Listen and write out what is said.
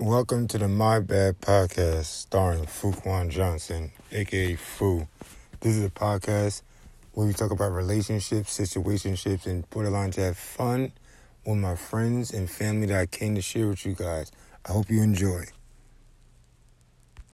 Welcome to the My Bad Podcast starring Fuquan Johnson, aka Fu. This is a podcast where we talk about relationships, situationships, and borderline to have fun with my friends and family that I came to share with you guys. I hope you enjoy.